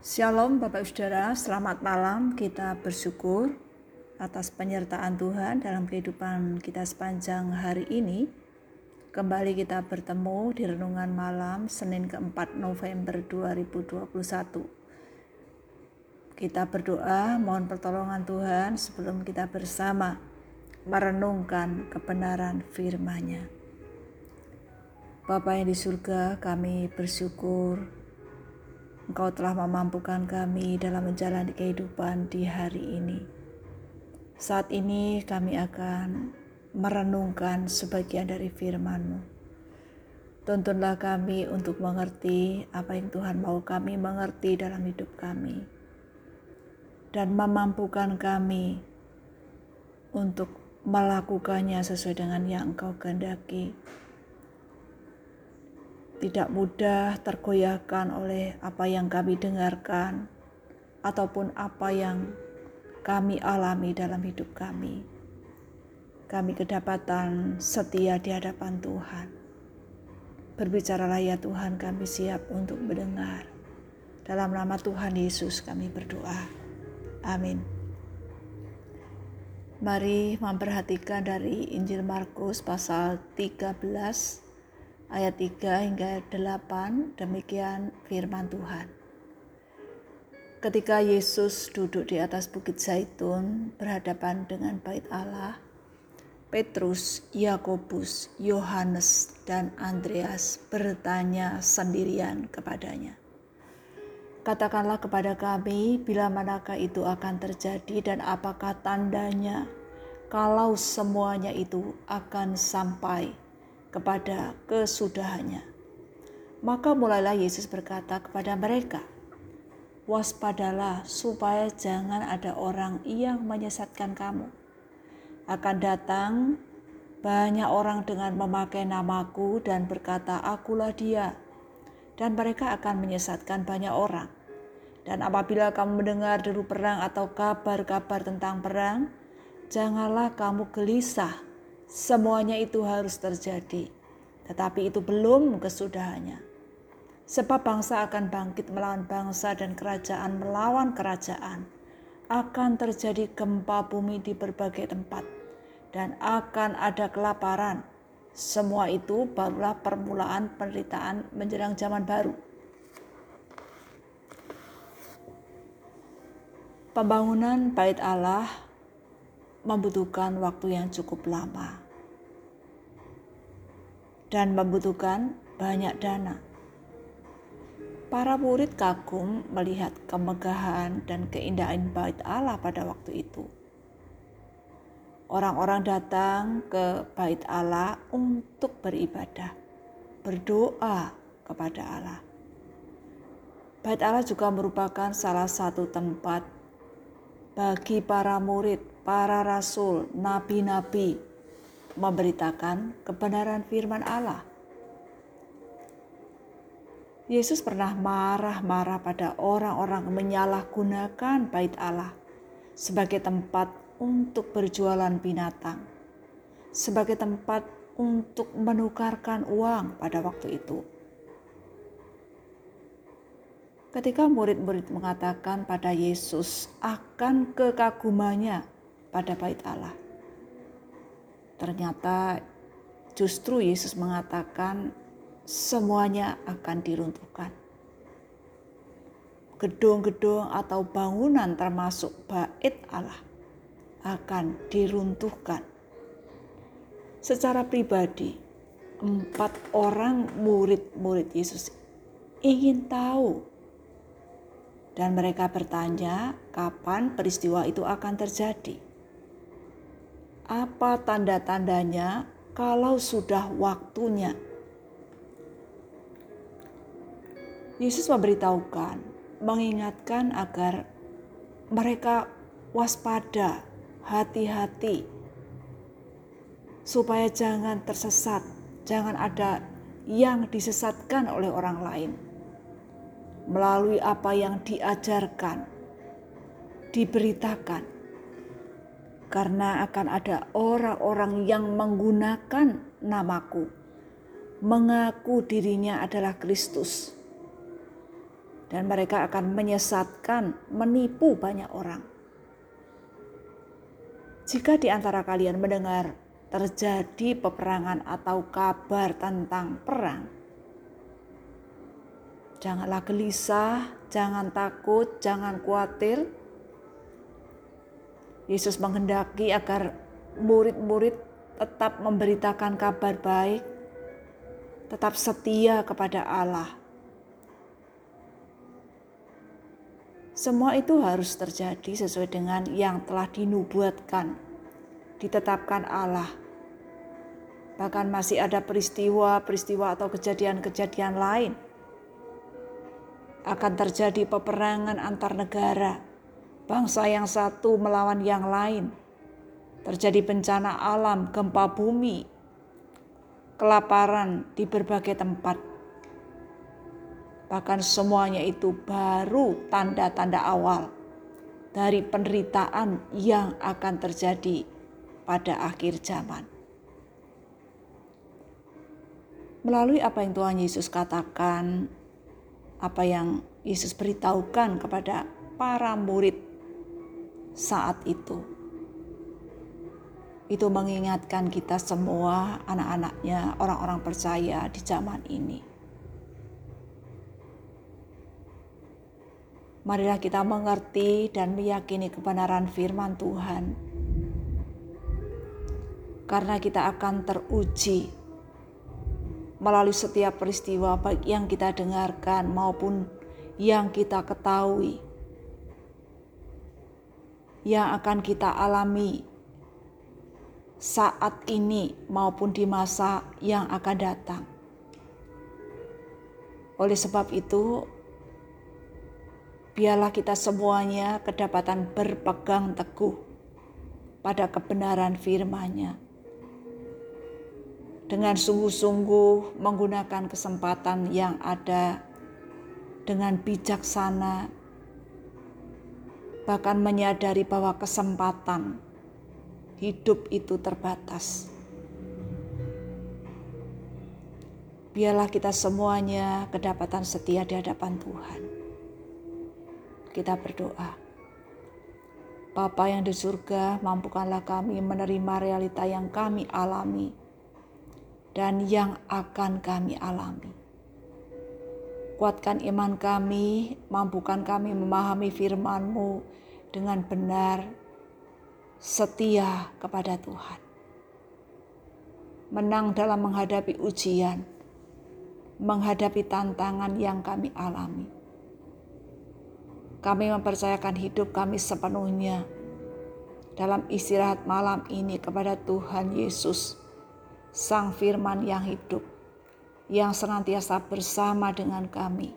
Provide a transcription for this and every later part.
Shalom Bapak Saudara, selamat malam. Kita bersyukur atas penyertaan Tuhan dalam kehidupan kita sepanjang hari ini. Kembali kita bertemu di renungan malam Senin keempat November 2021. Kita berdoa mohon pertolongan Tuhan sebelum kita bersama merenungkan kebenaran firman-Nya. Bapa yang di surga, kami bersyukur Engkau telah memampukan kami dalam menjalani kehidupan di hari ini. Saat ini kami akan merenungkan sebagian dari firman-Mu. Tuntunlah kami untuk mengerti apa yang Tuhan mau kami mengerti dalam hidup kami. Dan memampukan kami untuk melakukannya sesuai dengan yang Engkau kehendaki tidak mudah tergoyahkan oleh apa yang kami dengarkan ataupun apa yang kami alami dalam hidup kami. Kami kedapatan setia di hadapan Tuhan. Berbicaralah ya Tuhan, kami siap untuk mendengar. Dalam nama Tuhan Yesus kami berdoa. Amin. Mari memperhatikan dari Injil Markus pasal 13 ayat 3 hingga 8 demikian firman Tuhan. Ketika Yesus duduk di atas bukit Zaitun berhadapan dengan bait Allah, Petrus, Yakobus, Yohanes, dan Andreas bertanya sendirian kepadanya. Katakanlah kepada kami bila manakah itu akan terjadi dan apakah tandanya kalau semuanya itu akan sampai kepada kesudahannya. Maka mulailah Yesus berkata kepada mereka, Waspadalah supaya jangan ada orang yang menyesatkan kamu. Akan datang banyak orang dengan memakai namaku dan berkata, Akulah dia. Dan mereka akan menyesatkan banyak orang. Dan apabila kamu mendengar deru perang atau kabar-kabar tentang perang, janganlah kamu gelisah Semuanya itu harus terjadi, tetapi itu belum kesudahannya. Sebab bangsa akan bangkit melawan bangsa dan kerajaan melawan kerajaan. Akan terjadi gempa bumi di berbagai tempat dan akan ada kelaparan. Semua itu barulah permulaan penderitaan menjelang zaman baru. Pembangunan bait Allah membutuhkan waktu yang cukup lama dan membutuhkan banyak dana. Para murid kagum melihat kemegahan dan keindahan bait Allah pada waktu itu. Orang-orang datang ke bait Allah untuk beribadah, berdoa kepada Allah. Bait Allah juga merupakan salah satu tempat bagi para murid para rasul, nabi-nabi memberitakan kebenaran firman Allah. Yesus pernah marah-marah pada orang-orang menyalahgunakan bait Allah sebagai tempat untuk berjualan binatang, sebagai tempat untuk menukarkan uang pada waktu itu. Ketika murid-murid mengatakan pada Yesus akan kekagumannya pada bait Allah. Ternyata justru Yesus mengatakan semuanya akan diruntuhkan. Gedung-gedung atau bangunan termasuk bait Allah akan diruntuhkan. Secara pribadi, empat orang murid-murid Yesus ingin tahu dan mereka bertanya kapan peristiwa itu akan terjadi apa tanda-tandanya kalau sudah waktunya. Yesus memberitahukan, mengingatkan agar mereka waspada, hati-hati, supaya jangan tersesat, jangan ada yang disesatkan oleh orang lain melalui apa yang diajarkan, diberitakan karena akan ada orang-orang yang menggunakan namaku, mengaku dirinya adalah Kristus. dan mereka akan menyesatkan, menipu banyak orang. Jika di antara kalian mendengar terjadi peperangan atau kabar tentang perang, janganlah gelisah, jangan takut, jangan khawatir. Yesus menghendaki agar murid-murid tetap memberitakan kabar baik, tetap setia kepada Allah Semua itu harus terjadi sesuai dengan yang telah dinubuatkan, ditetapkan Allah. Bahkan masih ada peristiwa-peristiwa atau kejadian-kejadian lain. Akan terjadi peperangan antar negara, bangsa yang satu melawan yang lain. Terjadi bencana alam, gempa bumi, kelaparan di berbagai tempat Bahkan semuanya itu baru tanda-tanda awal dari penderitaan yang akan terjadi pada akhir zaman. Melalui apa yang Tuhan Yesus katakan, apa yang Yesus beritahukan kepada para murid saat itu. Itu mengingatkan kita semua anak-anaknya, orang-orang percaya di zaman ini Marilah kita mengerti dan meyakini kebenaran firman Tuhan. Karena kita akan teruji melalui setiap peristiwa baik yang kita dengarkan maupun yang kita ketahui. Yang akan kita alami saat ini maupun di masa yang akan datang. Oleh sebab itu, biarlah kita semuanya kedapatan berpegang teguh pada kebenaran firman-Nya. Dengan sungguh-sungguh menggunakan kesempatan yang ada dengan bijaksana, bahkan menyadari bahwa kesempatan hidup itu terbatas. Biarlah kita semuanya kedapatan setia di hadapan Tuhan kita berdoa. Bapa yang di surga, mampukanlah kami menerima realita yang kami alami dan yang akan kami alami. Kuatkan iman kami, mampukan kami memahami firman-Mu dengan benar, setia kepada Tuhan. Menang dalam menghadapi ujian, menghadapi tantangan yang kami alami kami mempercayakan hidup kami sepenuhnya dalam istirahat malam ini kepada Tuhan Yesus, Sang Firman yang hidup, yang senantiasa bersama dengan kami,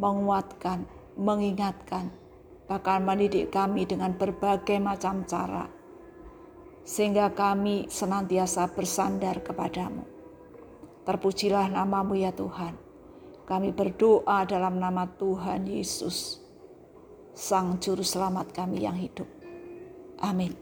menguatkan, mengingatkan, bahkan mendidik kami dengan berbagai macam cara, sehingga kami senantiasa bersandar kepadamu. Terpujilah namamu ya Tuhan. Kami berdoa dalam nama Tuhan Yesus. Sang Juru Selamat kami yang hidup. Amin.